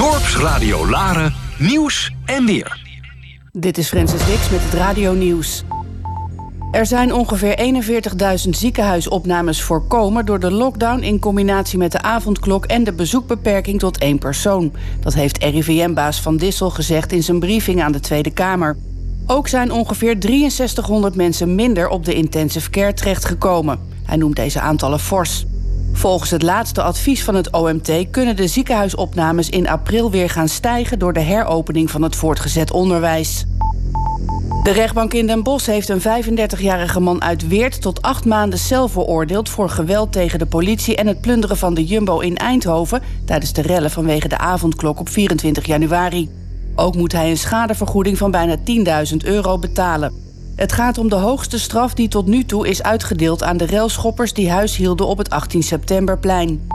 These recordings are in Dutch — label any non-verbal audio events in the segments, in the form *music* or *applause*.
Dorpsradio Laren, nieuws en weer. Dit is Francis Dix met het Radio Nieuws. Er zijn ongeveer 41.000 ziekenhuisopnames voorkomen door de lockdown in combinatie met de avondklok en de bezoekbeperking tot één persoon. Dat heeft RIVM-baas Van Dissel gezegd in zijn briefing aan de Tweede Kamer. Ook zijn ongeveer 6300 mensen minder op de intensive care terechtgekomen. Hij noemt deze aantallen fors. Volgens het laatste advies van het OMT kunnen de ziekenhuisopnames in april weer gaan stijgen door de heropening van het voortgezet onderwijs. De rechtbank in Den Bosch heeft een 35-jarige man uit Weert tot acht maanden cel veroordeeld voor geweld tegen de politie en het plunderen van de Jumbo in Eindhoven tijdens de rellen vanwege de avondklok op 24 januari. Ook moet hij een schadevergoeding van bijna 10.000 euro betalen. Het gaat om de hoogste straf die tot nu toe is uitgedeeld aan de relschoppers die huishielden op het 18 septemberplein.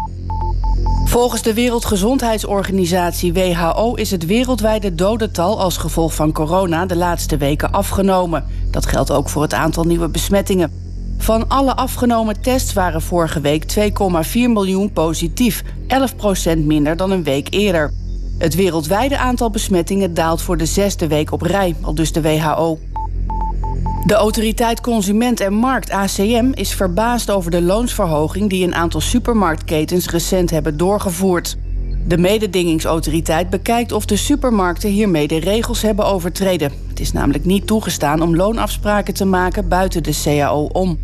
Volgens de Wereldgezondheidsorganisatie WHO is het wereldwijde dodental als gevolg van corona de laatste weken afgenomen. Dat geldt ook voor het aantal nieuwe besmettingen. Van alle afgenomen tests waren vorige week 2,4 miljoen positief, 11% minder dan een week eerder. Het wereldwijde aantal besmettingen daalt voor de zesde week op rij, al dus de WHO. De autoriteit Consument en Markt ACM is verbaasd over de loonsverhoging die een aantal supermarktketens recent hebben doorgevoerd. De mededingingsautoriteit bekijkt of de supermarkten hiermee de regels hebben overtreden. Het is namelijk niet toegestaan om loonafspraken te maken buiten de CAO om.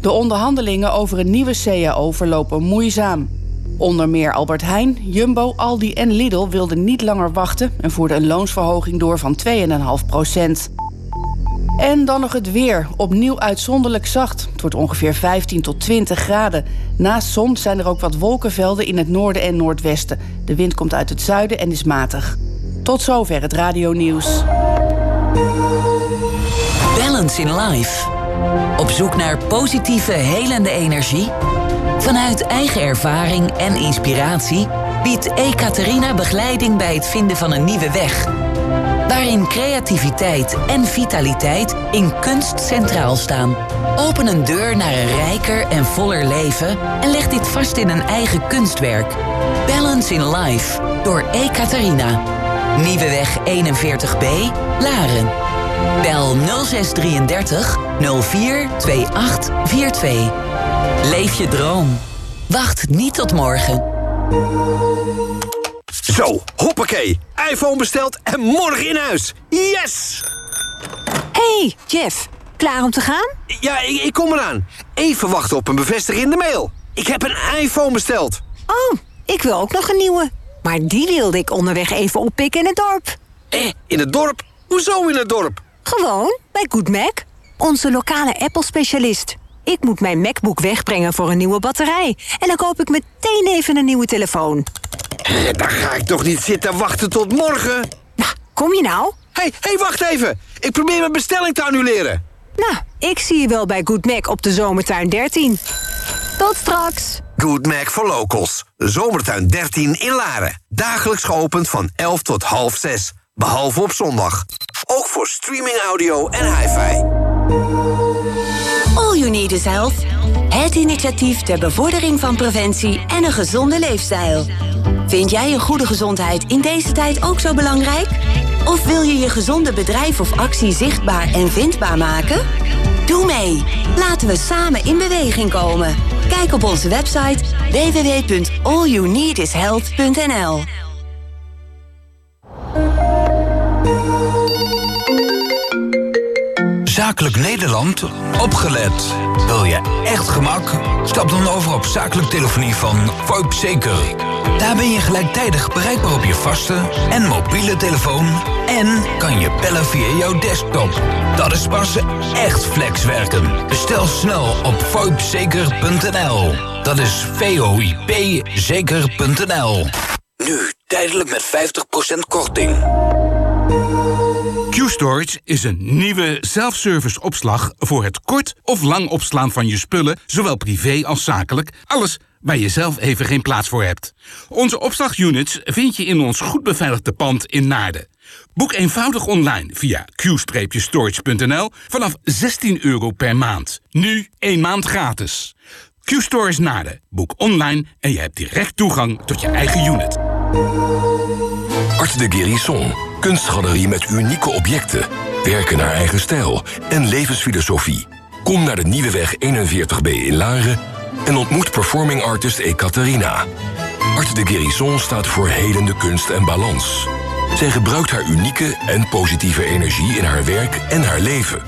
De onderhandelingen over een nieuwe CAO verlopen moeizaam. Onder meer Albert Heijn, Jumbo, Aldi en Lidl wilden niet langer wachten en voerden een loonsverhoging door van 2,5 procent. En dan nog het weer. Opnieuw uitzonderlijk zacht. Het wordt ongeveer 15 tot 20 graden. Naast zon zijn er ook wat wolkenvelden in het noorden en noordwesten. De wind komt uit het zuiden en is matig. Tot zover het radio nieuws. Balance in Life. Op zoek naar positieve, helende energie? Vanuit eigen ervaring en inspiratie biedt Ekaterina begeleiding bij het vinden van een nieuwe weg waarin creativiteit en vitaliteit in kunst centraal staan. Open een deur naar een rijker en voller leven en leg dit vast in een eigen kunstwerk. Balance in Life door Ekaterina. Nieuweweg 41b, Laren. Bel 0633 042842. Leef je droom. Wacht niet tot morgen. Zo, hoppakee. iPhone besteld en morgen in huis. Yes! Hey, Jeff. Klaar om te gaan? Ja, ik, ik kom eraan. Even wachten op een bevestiging in de mail. Ik heb een iPhone besteld. Oh, ik wil ook nog een nieuwe. Maar die wilde ik onderweg even oppikken in het dorp. Eh, in het dorp? Hoezo in het dorp? Gewoon, bij Good Mac. Onze lokale Apple-specialist. Ik moet mijn MacBook wegbrengen voor een nieuwe batterij. En dan koop ik meteen even een nieuwe telefoon. Eh, Dan ga ik toch niet zitten wachten tot morgen? Nou, kom je nou? Hé, hey, hey, wacht even. Ik probeer mijn bestelling te annuleren. Nou, ik zie je wel bij Good Mac op de Zomertuin 13. Tot straks. Good Mac for Locals. Zomertuin 13 in Laren. Dagelijks geopend van 11 tot half 6. Behalve op zondag. Ook voor streaming audio en hi-fi. Is Health. Het initiatief ter bevordering van preventie en een gezonde leefstijl. Vind jij een goede gezondheid in deze tijd ook zo belangrijk? Of wil je je gezonde bedrijf of actie zichtbaar en vindbaar maken? Doe mee. Laten we samen in beweging komen. Kijk op onze website www.allyouneedishealth.nl Zakelijk Nederland, opgelet. Wil je echt gemak? Stap dan over op zakelijk telefonie van VoIP Zeker. Daar ben je gelijktijdig bereikbaar op je vaste en mobiele telefoon... en kan je bellen via jouw desktop. Dat is pas echt flexwerken. Bestel snel op voipzeker.nl. Dat is V-O-I-P zeker.nl. Nu tijdelijk met 50% korting. Q-Storage is een nieuwe self-service opslag voor het kort of lang opslaan van je spullen, zowel privé als zakelijk. Alles waar je zelf even geen plaats voor hebt. Onze opslagunits vind je in ons goed beveiligde pand in Naarden. Boek eenvoudig online via q-storage.nl vanaf 16 euro per maand. Nu één maand gratis. Q-Storage Naarden. Boek online en je hebt direct toegang tot je eigen unit. Art de Guérison, kunstgalerie met unieke objecten, werken naar eigen stijl en levensfilosofie. Kom naar de Nieuwe Weg 41b in Laren en ontmoet performing artist Ekaterina. Art de Guérison staat voor helende kunst en balans. Zij gebruikt haar unieke en positieve energie in haar werk en haar leven.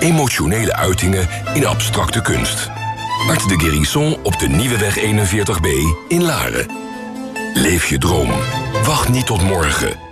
Emotionele uitingen in abstracte kunst. Art de Guérison op de Nieuwe Weg 41b in Laren. Leef je droom. Wacht niet tot morgen.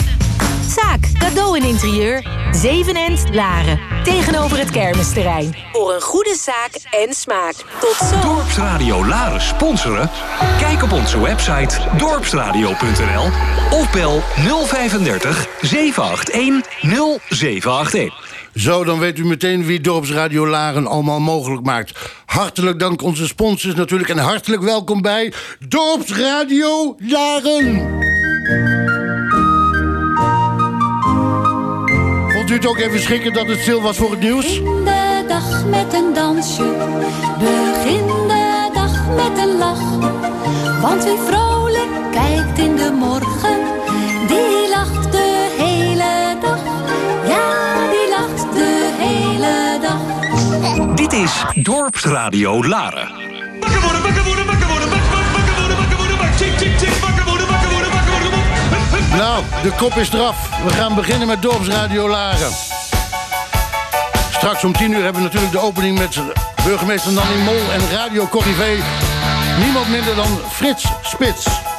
Zaak, cadeau en interieur, Zevenend, Laren. Tegenover het kermisterrein. Voor een goede zaak en smaak. Tot zo. Dorpsradio Laren sponsoren? Kijk op onze website dorpsradio.nl of bel 035 781 0781. Zo, dan weet u meteen wie Dorpsradio Laren allemaal mogelijk maakt. Hartelijk dank onze sponsors natuurlijk en hartelijk welkom bij Dorpsradio Laren. U het ook even schrikken dat het stil was voor het nieuws? Begin de dag met een dansje, begin de dag met een lach. Want wie vrolijk kijkt in de morgen, die lacht de hele dag. Ja, die lacht de hele dag. Dit is Dorpsradio Laren. Nou, de kop is eraf. We gaan beginnen met Dorpsradio Laren. Straks om 10 uur hebben we natuurlijk de opening met burgemeester Nanny Mol en Radio Corrivé. Niemand minder dan Frits Spits.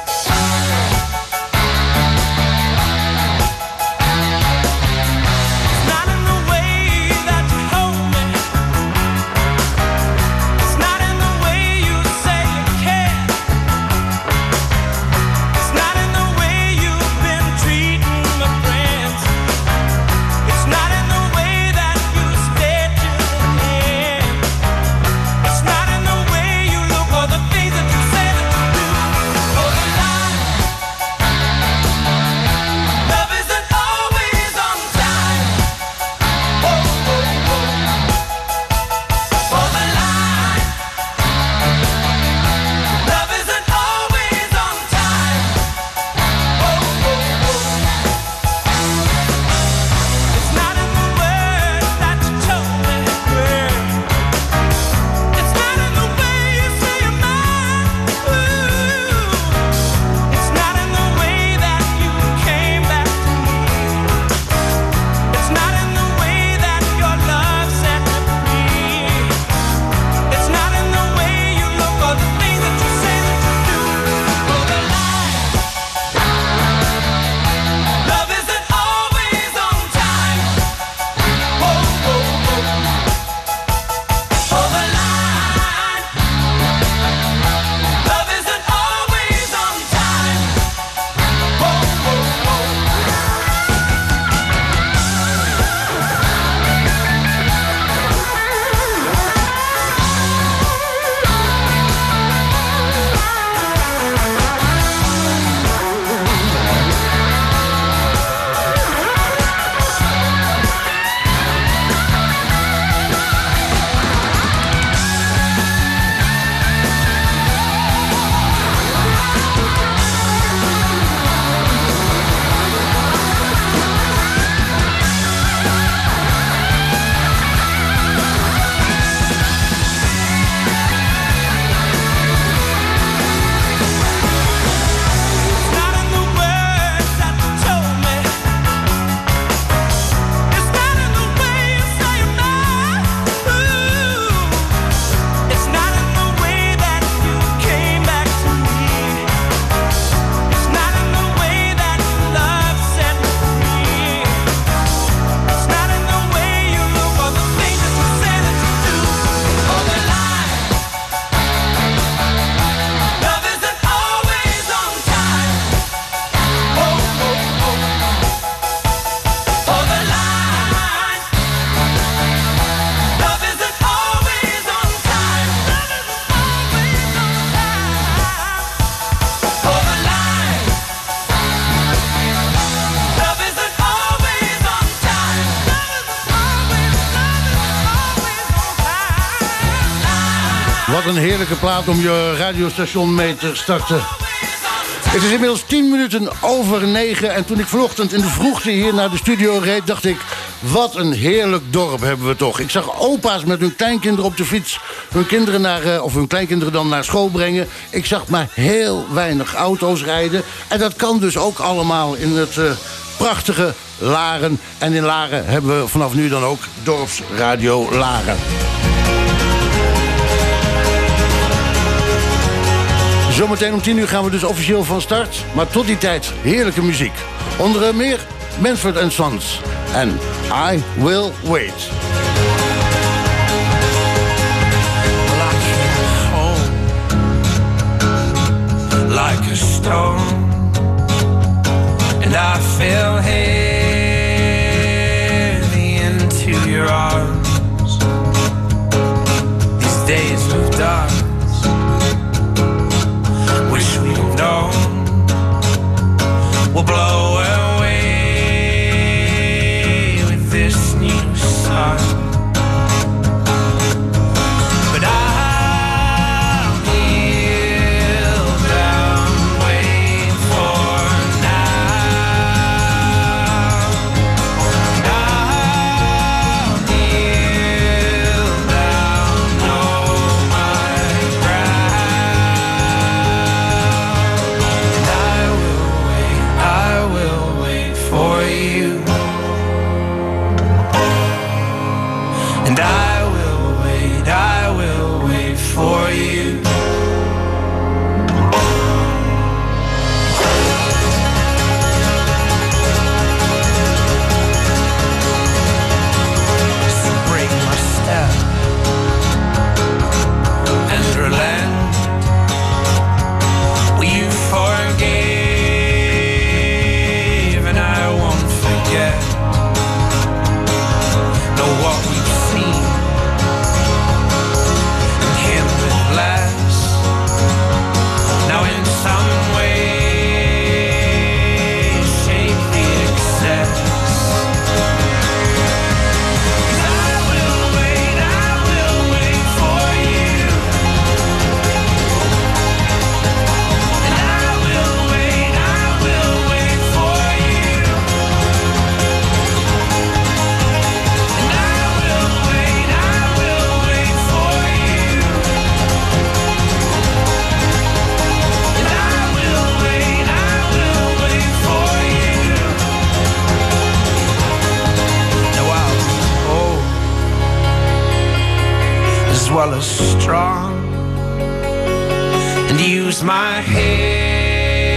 Heerlijke plaat om je radiostation mee te starten. Het is inmiddels 10 minuten over 9. En toen ik vanochtend in de vroegte hier naar de studio reed... dacht ik, wat een heerlijk dorp hebben we toch. Ik zag opa's met hun kleinkinderen op de fiets... hun kinderen naar, eh, of hun kleinkinderen dan naar school brengen. Ik zag maar heel weinig auto's rijden. En dat kan dus ook allemaal in het uh, prachtige Laren. En in Laren hebben we vanaf nu dan ook Dorpsradio Laren. Zometeen om 10 uur gaan we dus officieel van start. Maar tot die tijd heerlijke muziek. Onder meer Manfred Sons en I Will Wait. like a strong and use my head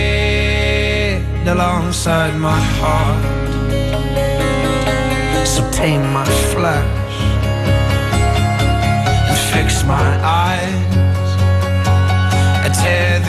alongside my heart. So tame my flesh and fix my eyes. I tear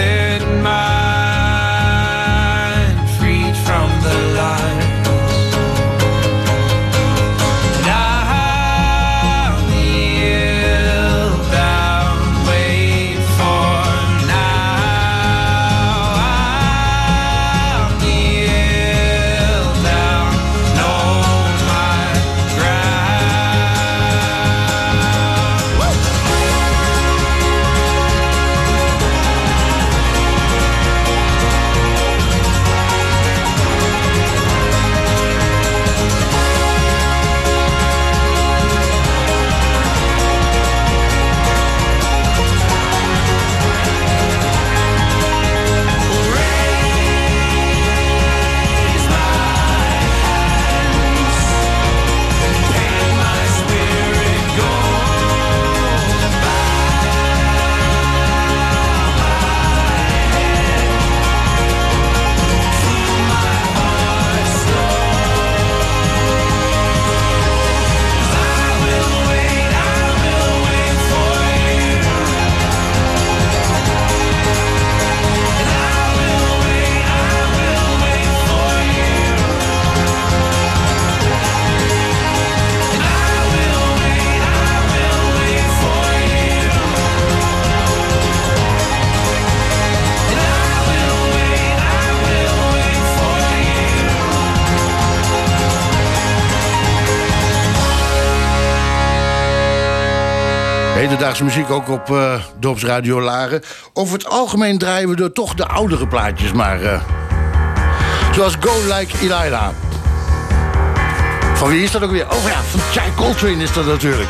Hedendaagse muziek ook op uh, Dorpsradio Laren. Over het algemeen draaien we er toch de oudere plaatjes maar. Uh, zoals Go Like Elila. Van wie is dat ook weer? Oh ja, van Chai Coltrane is dat natuurlijk.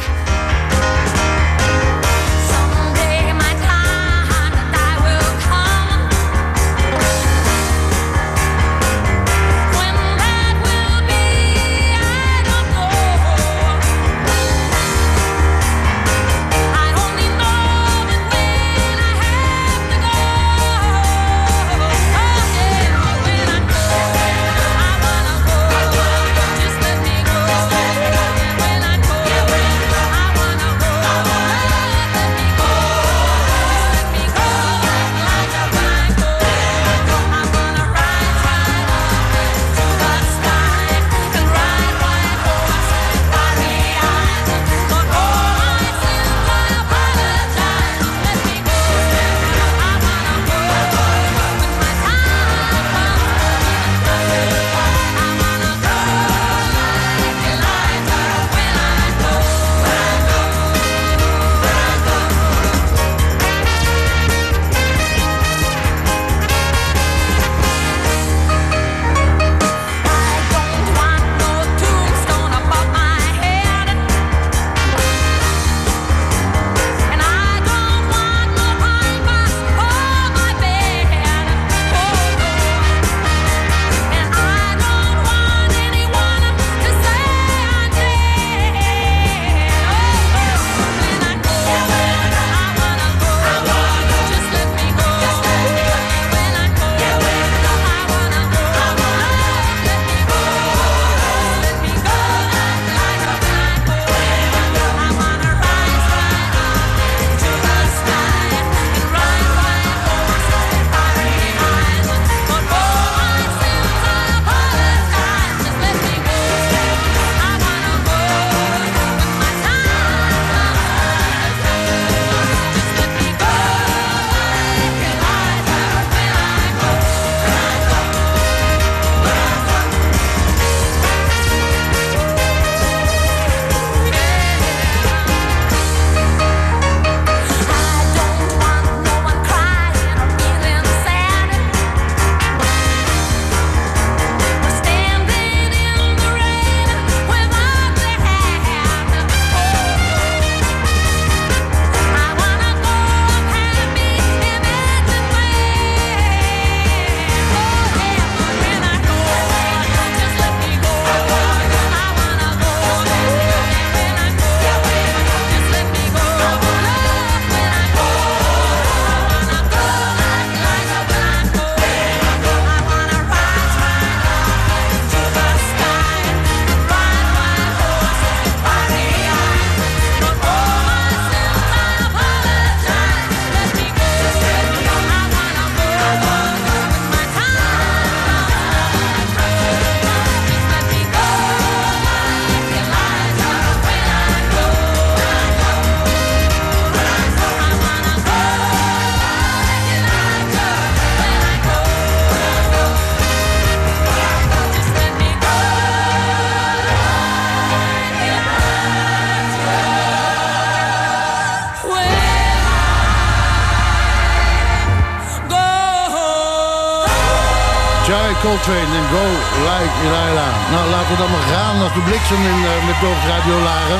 Coltrane en Go Like Elijah. Nou, laten we dan maar gaan als de bliksem in, uh, met Dorps Radio Laren.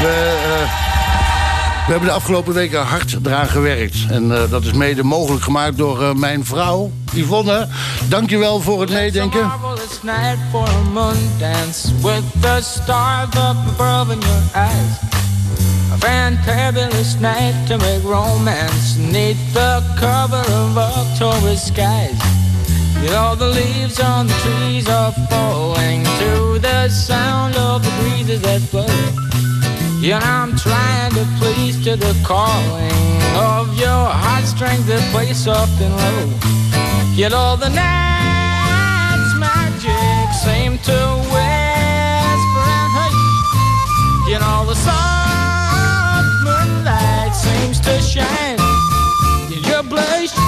We, uh, we hebben de afgelopen weken hard eraan gewerkt. En uh, dat is mede mogelijk gemaakt door mijn vrouw, Yvonne. Dankjewel voor het meedenken. a fantabulous night to make romance neath the cover of October skies. Know the leaves on the trees are falling to the sound of the breezes that blow. Yeah, I'm trying to please to the calling of your heartstrings that play soft and low. You all the night's magic seem to whisper and hush. You know the soft moonlight seems to shine in your blush.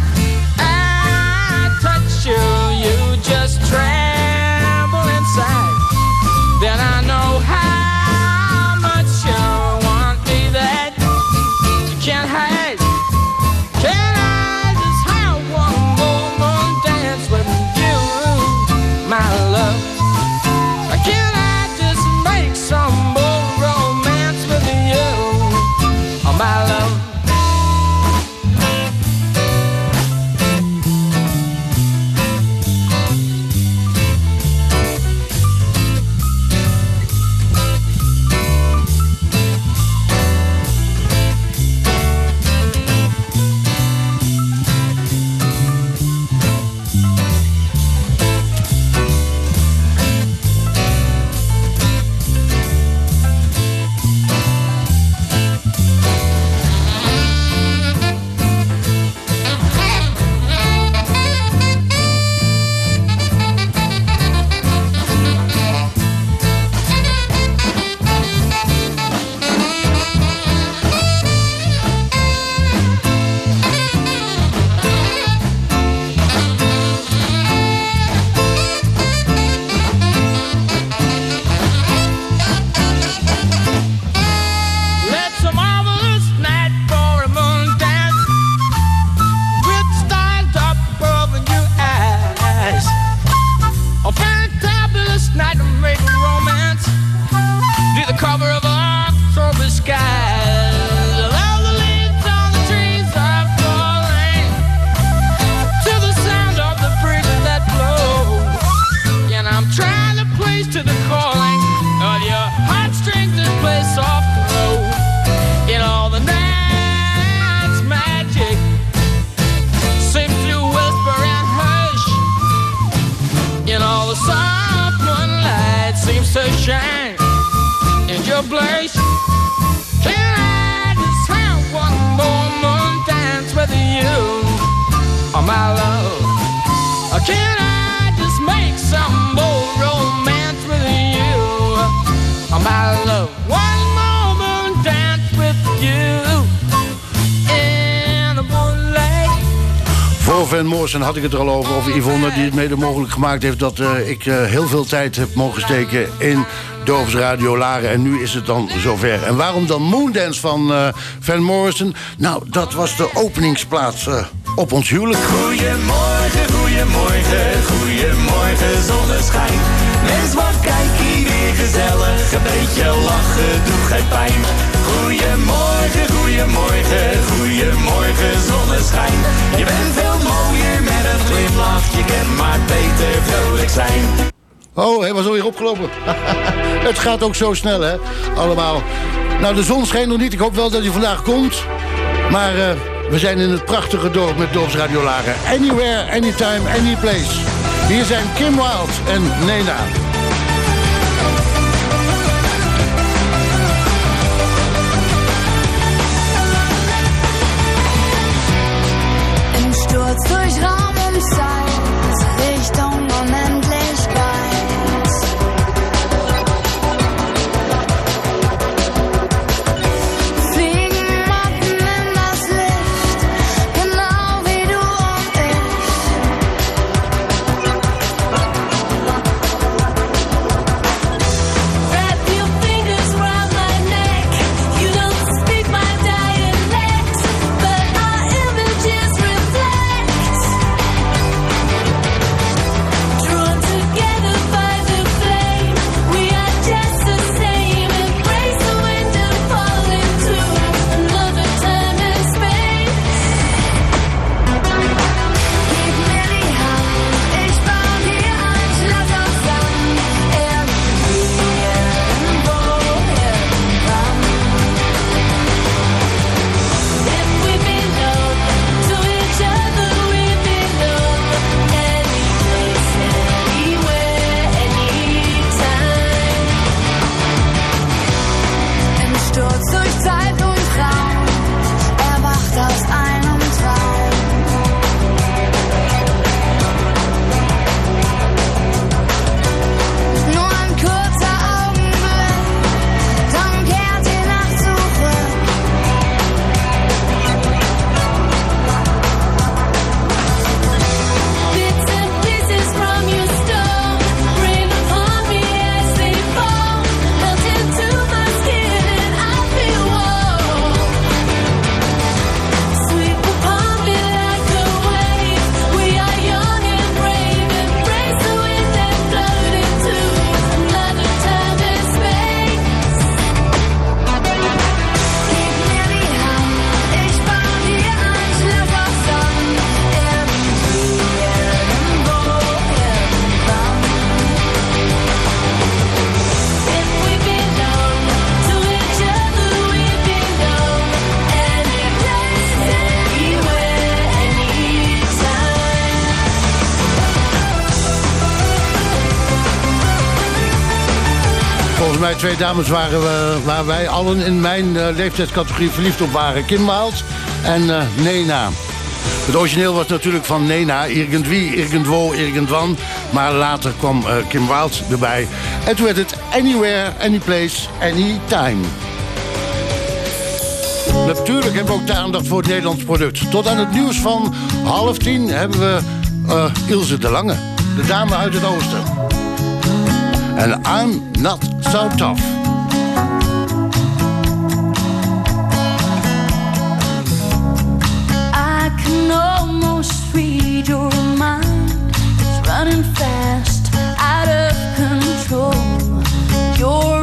Had ik het er al over, over Yvonne... die het mede mogelijk gemaakt heeft dat eh, ik eh, heel veel tijd heb mogen steken... in Dorps Radio Laren. En nu is het dan zover. En waarom dan Moondance van eh, Van Morrison? Nou, dat was de openingsplaats op ons huwelijk. Goedemorgen, goedemorgen, goedemorgen zonneschijn. Mens, wat kijk hier weer gezellig, een beetje lachen doet geen pijn. Goedemorgen, goedemorgen, goedemorgen zonneschijn. Je bent veel met een glimlach, je kan maar beter vrolijk zijn. Oh, hij was alweer opgelopen. *laughs* het gaat ook zo snel, hè? Allemaal. Nou, de zon schijnt nog niet. Ik hoop wel dat hij vandaag komt. Maar eh, we zijn in het prachtige dorp met Dorps Radio Laren. Anywhere, anytime, anyplace. Hier zijn Kim Wild en Nena. Mij twee dames waren we, waar wij allen in mijn uh, leeftijdscategorie verliefd op waren. Kim Wild en uh, Nena. Het origineel was natuurlijk van Nena, irgendwie, irgendwo, irgendwan. Maar later kwam uh, Kim Wild erbij. En toen werd het Anywhere, Anyplace, Anytime. Natuurlijk hebben we ook de aandacht voor het Nederlands product. Tot aan het nieuws van half tien hebben we Ilse de Lange. De dame uit het oosten. En I'm not so tough. I can almost read your mind. It's running fast, out of control. You're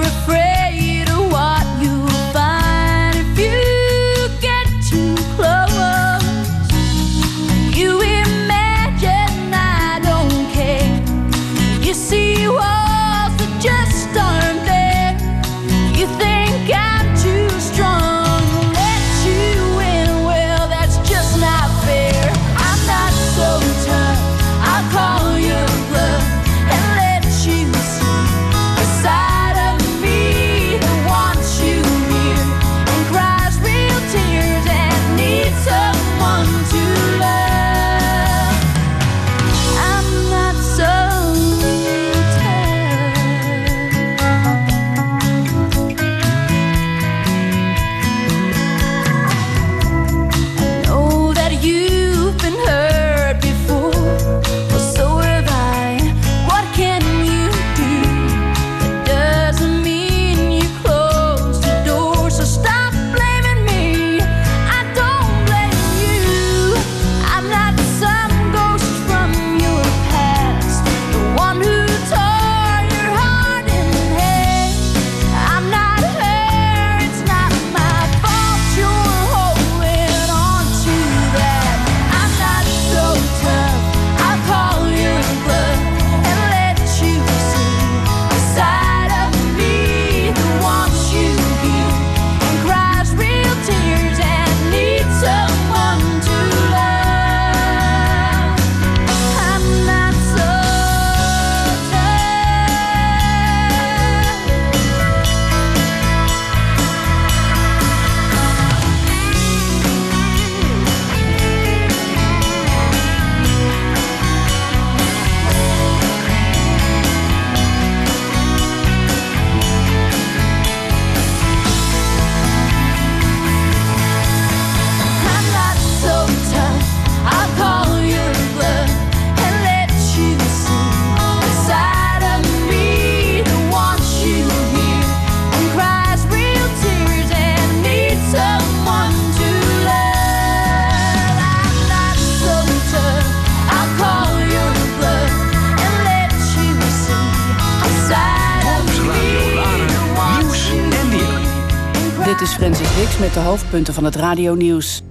Francis Hicks met de hoofdpunten van het radionieuws.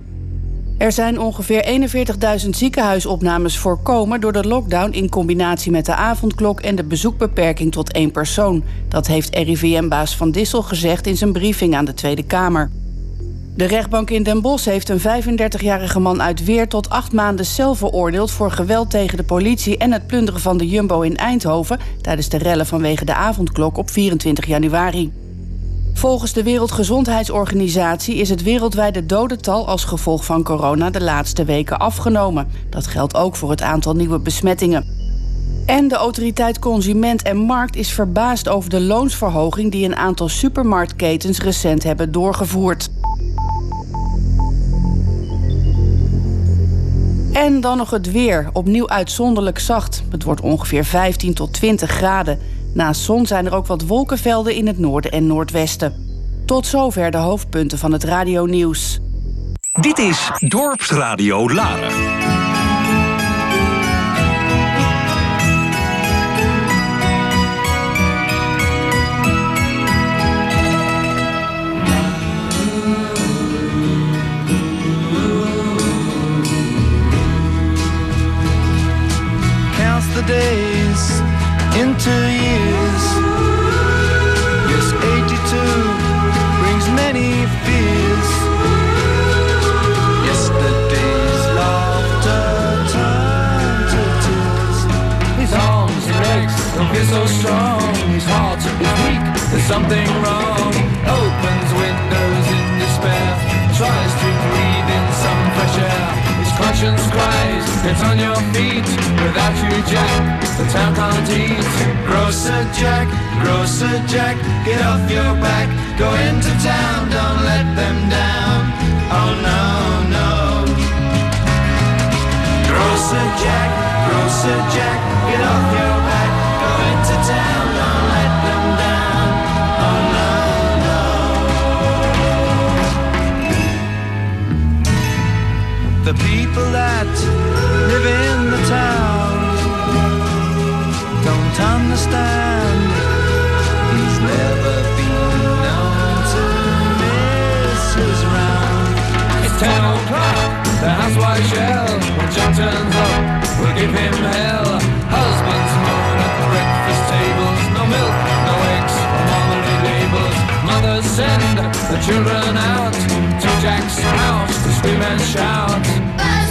Er zijn ongeveer 41.000 ziekenhuisopnames voorkomen door de lockdown in combinatie met de avondklok en de bezoekbeperking tot één persoon. Dat heeft RIVM-baas Van Dissel gezegd in zijn briefing aan de Tweede Kamer. De rechtbank in Den Bosch heeft een 35-jarige man uit Weer tot acht maanden cel veroordeeld voor geweld tegen de politie en het plunderen van de Jumbo in Eindhoven tijdens de rellen vanwege de avondklok op 24 januari. Volgens de Wereldgezondheidsorganisatie is het wereldwijde dodental als gevolg van corona de laatste weken afgenomen. Dat geldt ook voor het aantal nieuwe besmettingen. En de autoriteit Consument en Markt is verbaasd over de loonsverhoging die een aantal supermarktketens recent hebben doorgevoerd. En dan nog het weer. Opnieuw uitzonderlijk zacht. Het wordt ongeveer 15 tot 20 graden. Naast zon zijn er ook wat wolkenvelden in het noorden en noordwesten. Tot zover de hoofdpunten van het radionieuws. Dit is Dorpsradio Laren. counts the days into years. So strong. His heart is weak, there's something wrong. Opens windows in despair, tries to breathe in some fresh air. His conscience cries, get on your feet. Without you, Jack, the town can't eat. Grocer Jack, Grocer Jack, get off your back. Go into town, don't let them down. Oh no, no. Grocer Jack, Grocer Jack, get off your back. Ten o'clock, the housewife shell. When John turns up, we'll give him hell. Milk, no eggs, no marmalade labels. Mothers send the children out to Jack's house to scream and shout.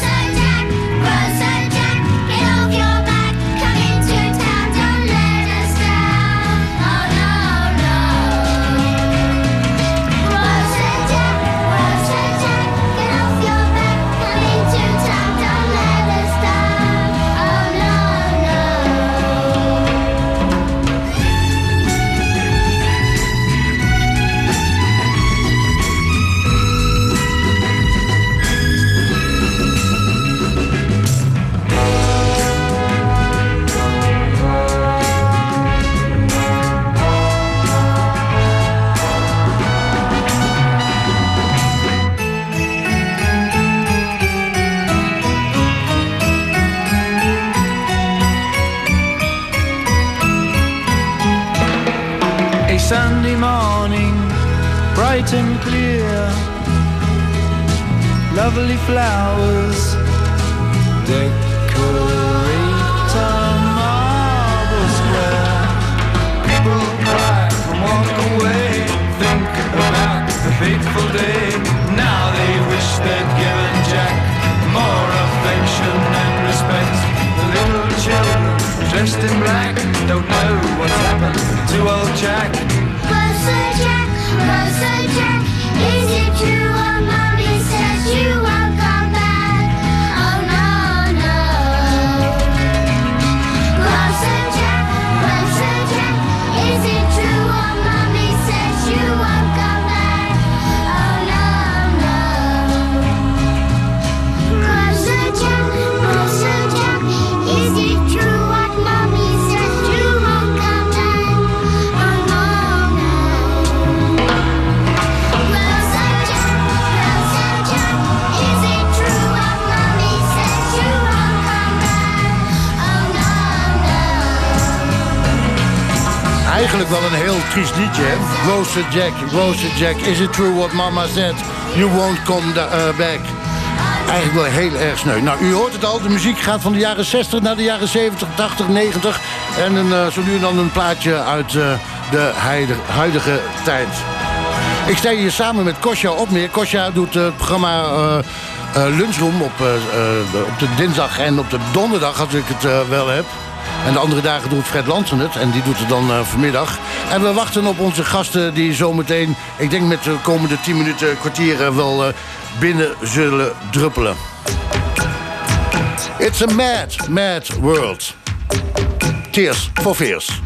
Sunday morning, bright and clear, lovely flowers decorate dressed in black don't know what's happened to old Jack. Closer, Jack, closer, Eigenlijk wel een heel triest liedje, hè? Jack, Roaster Jack, is it true what mama said? You won't come uh, back. Eigenlijk wel heel erg sneu. Nou, u hoort het al, de muziek gaat van de jaren 60 naar de jaren 70, 80, 90. En een, eh, zo nu en dan een plaatje uit eh, de huidige tijd. Ik sta hier samen met Kosja Opmeer. Kosja doet eh, het programma eh, eh, Lunchroom op, eh, eh, op de dinsdag en op de donderdag, als ik het eh, wel heb. En de andere dagen doet Fred Lansen het. En die doet het dan eh, vanmiddag. En we wachten op onze gasten die zometeen... ik denk met de komende 10 minuten, kwartier... eh, wel eh, binnen zullen druppelen. It's a mad, mad world. Tears for fears.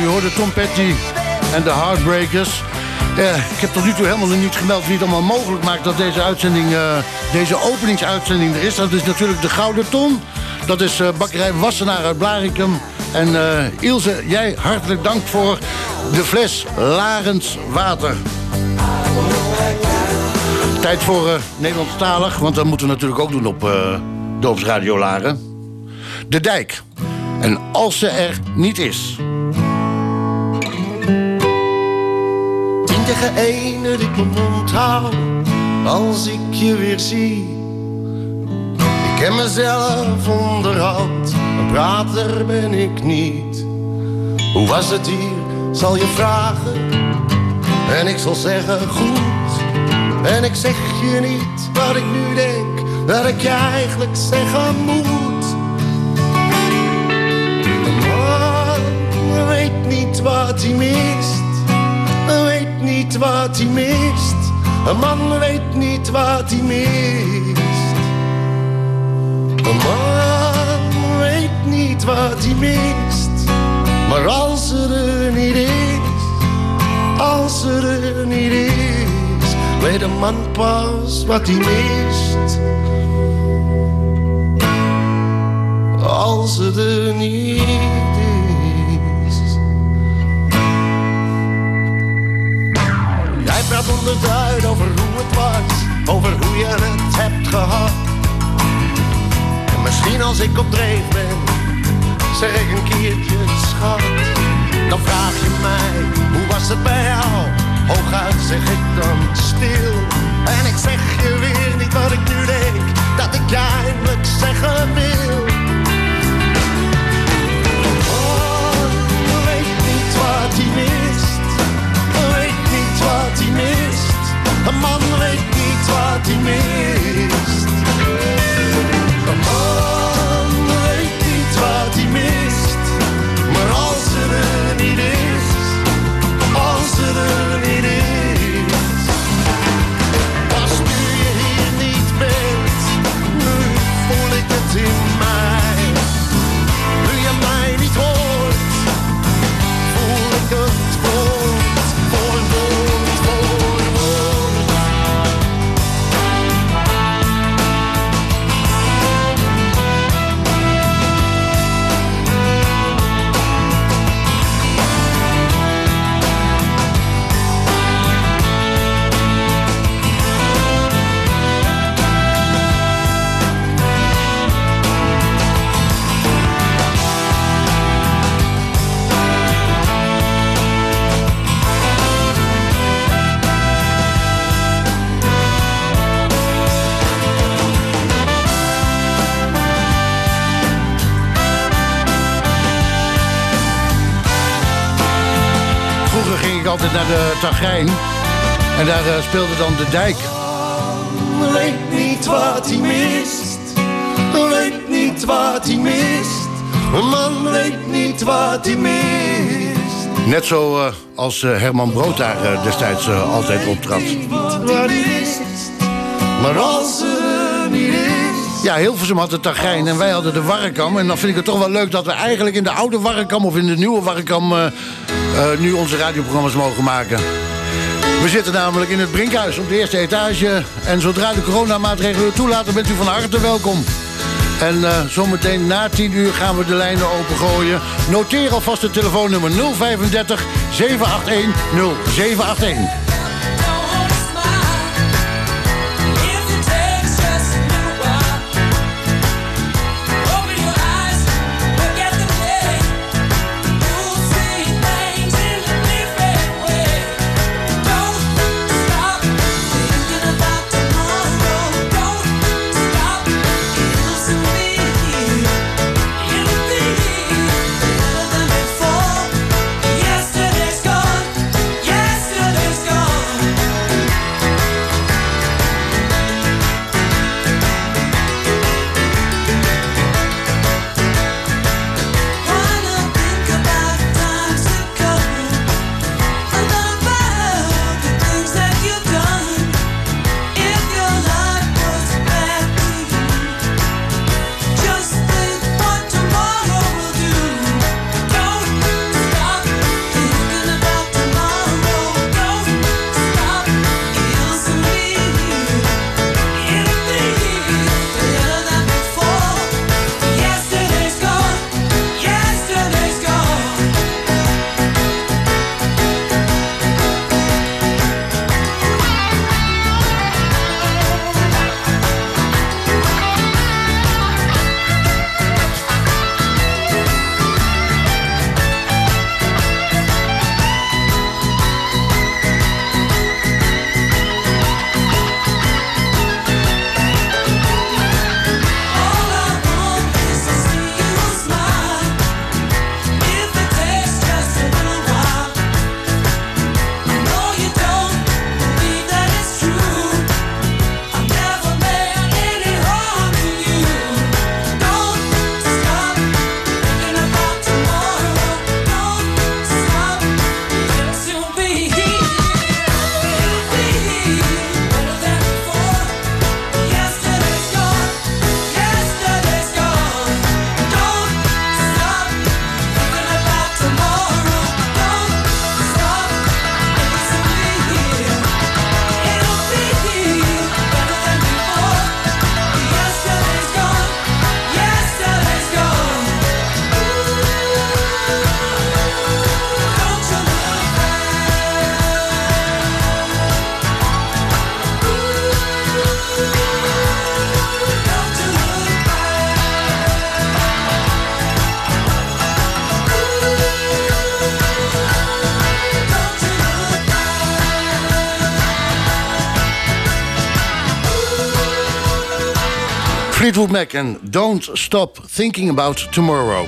U hoorde Tom Petty en de Heartbreakers. Eh, ik heb tot nu toe helemaal niet gemeld wie het allemaal mogelijk maakt... dat deze uitzending, eh, deze openingsuitzending er is. Dat is natuurlijk de Gouden Ton. Dat is eh, bakkerij Wassenaar uit Blarikum. En Ilse, jij hartelijk dank voor de fles Larens Water. Tijd voor eh Nederlandstalig, want dat moeten we natuurlijk ook doen op eh Dorpsradio Laren. De dijk. En als ze er niet is. Tegen één dat ik mijn mond hou als ik je weer zie. Ik ken mezelf onderhand, een prater ben ik niet. Hoe was het hier, zal je vragen. En ik zal zeggen goed. En ik zeg je niet wat ik nu denk, dat ik je eigenlijk zeggen moet. Een man weet niet wat hij mist. Niet wat hij mist. Een man weet niet wat hij mist. Een man weet niet wat hij mist. Maar als ze er niet is, als ze er niet is, weet een man pas wat hij mist. Als ze er niet is. Praat onderduid over hoe het was, over hoe je het hebt gehad. En misschien als ik op dreef ben, zeg ik een keertje schat. Dan vraag je mij, hoe was het bij jou? Hooguit zeg ik dan stil. En ik zeg je weer niet wat ik nu denk, dat ik je eindelijk zeggen wil. Oh, weet niet wat hij mist. Wat hij mist. Een man weet niet wat hij mist. Een man weet niet wat hij mist. Maar als er er niet is, als er er niet is. Ik altijd naar de Tagrijn. En daar eh, speelde dan de dijk. Weet niet wat hij mist. Weet niet wat hij mist. Een man weet niet wat hij mist. Net zo eh, als eh, Herman Brood daar destijds altijd optrad. Maar als er niet is. Ja, Hilversum had de Tagrijn en wij hadden de Warrekam. En dan vind ik het toch wel leuk dat we eigenlijk in de oude Warrekam... of in de nieuwe Warrekam nu onze radioprogramma's mogen maken. We zitten namelijk in het Brinkhuis op de eerste etage. En zodra de coronamaatregelen toelaten, bent u van harte welkom. En eh, zometeen na 10 uur gaan we de lijnen opengooien. Noteer alvast het telefoonnummer 035 781 0781. Mac en Don't Stop Thinking About Tomorrow.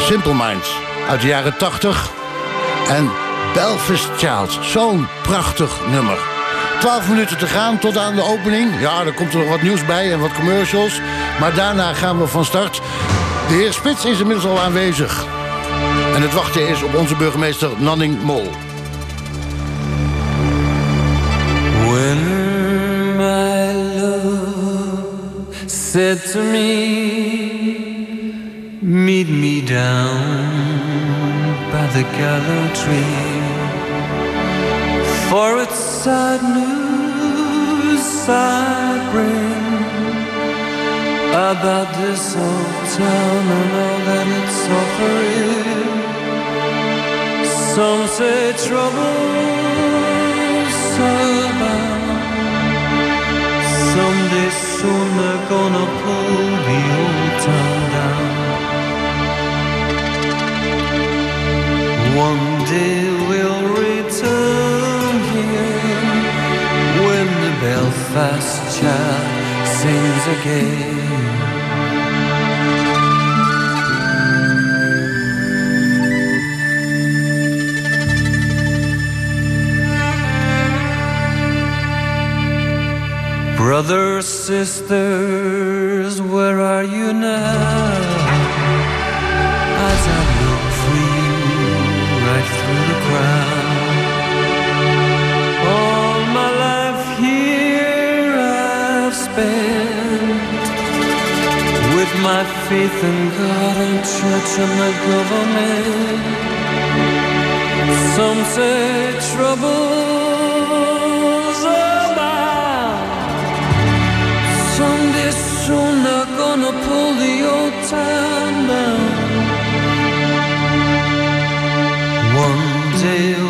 Simple Minds uit de jaren 80 en Belfast Child. Zo'n prachtig nummer. 12 minuten te gaan tot aan de opening. Ja, er komt er nog wat nieuws bij en wat commercials. Maar daarna gaan we van start. De heer Spits is inmiddels al aanwezig. En het wachten is op onze burgemeester Nanning Mol. Said to me, Meet me down by the gallows tree, for it's sad news I bring about this old town and all that it's offering. Some say trouble's about. Someday soon they're gonna pull the old town down. One day we'll return here when the Belfast child sings again. Brothers, sisters, where are you now? As I look for you right through the crowd. All my life here I've spent with my faith in God and church and the government. Some say trouble's One day.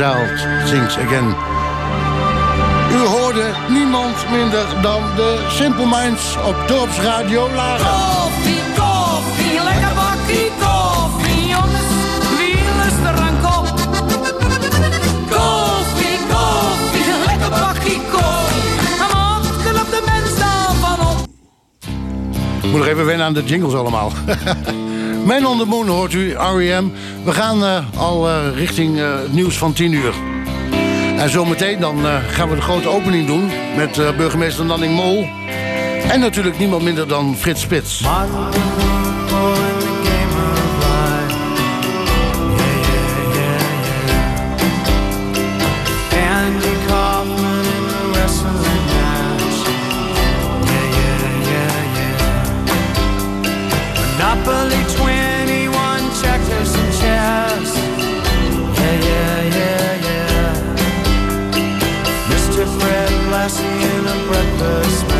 Child Sings Again. U hoorde niemand minder dan de Simple Minds op Dorpsradio Laren. Koffie, koffie, lekker bakkie koffie, jongens, wie lust er aan kop? Koffie, koffie, lekker bakkie koffie, een de mensen van op. Ik moet nog even wennen aan de jingles allemaal. *laughs* Men on the Moon hoort u, R.E.M. We gaan eh, al eh, richting eh, het nieuws van 10 uur. En zometeen dan gaan we de grote opening doen met burgemeester Nanning Mol. En natuurlijk niemand minder dan Frits Spits. Monopoly twin breakfast.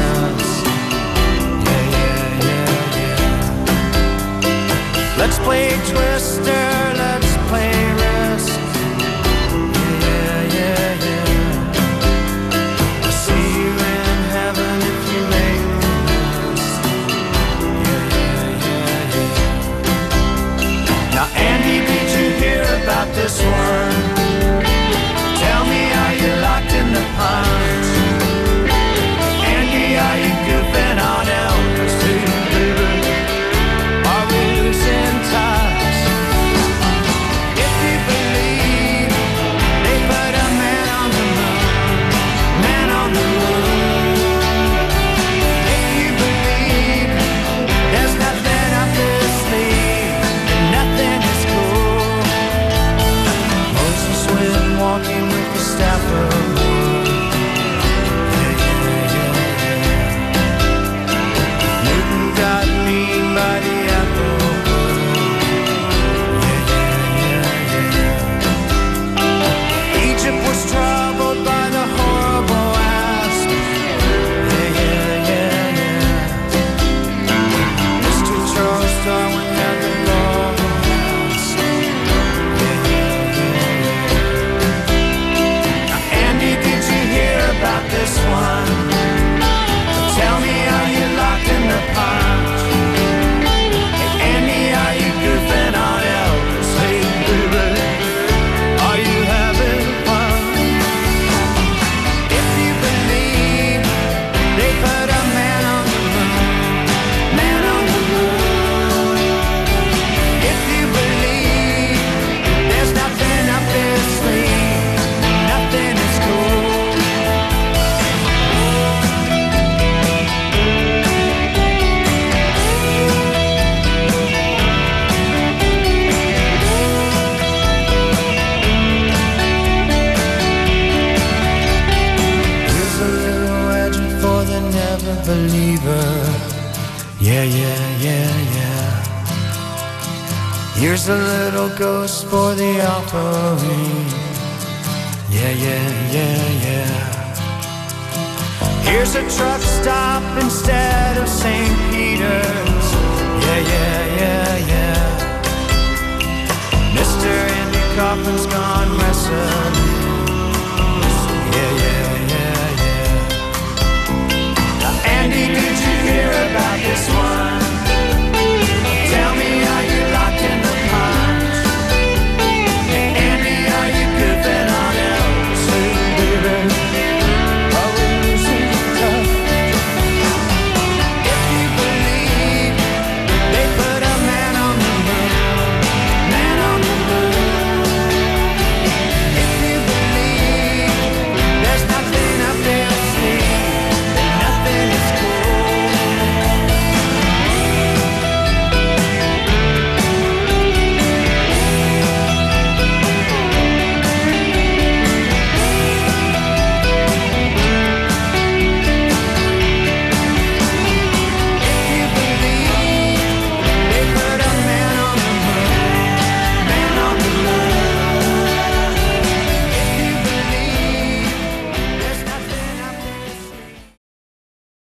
a truck stop instead.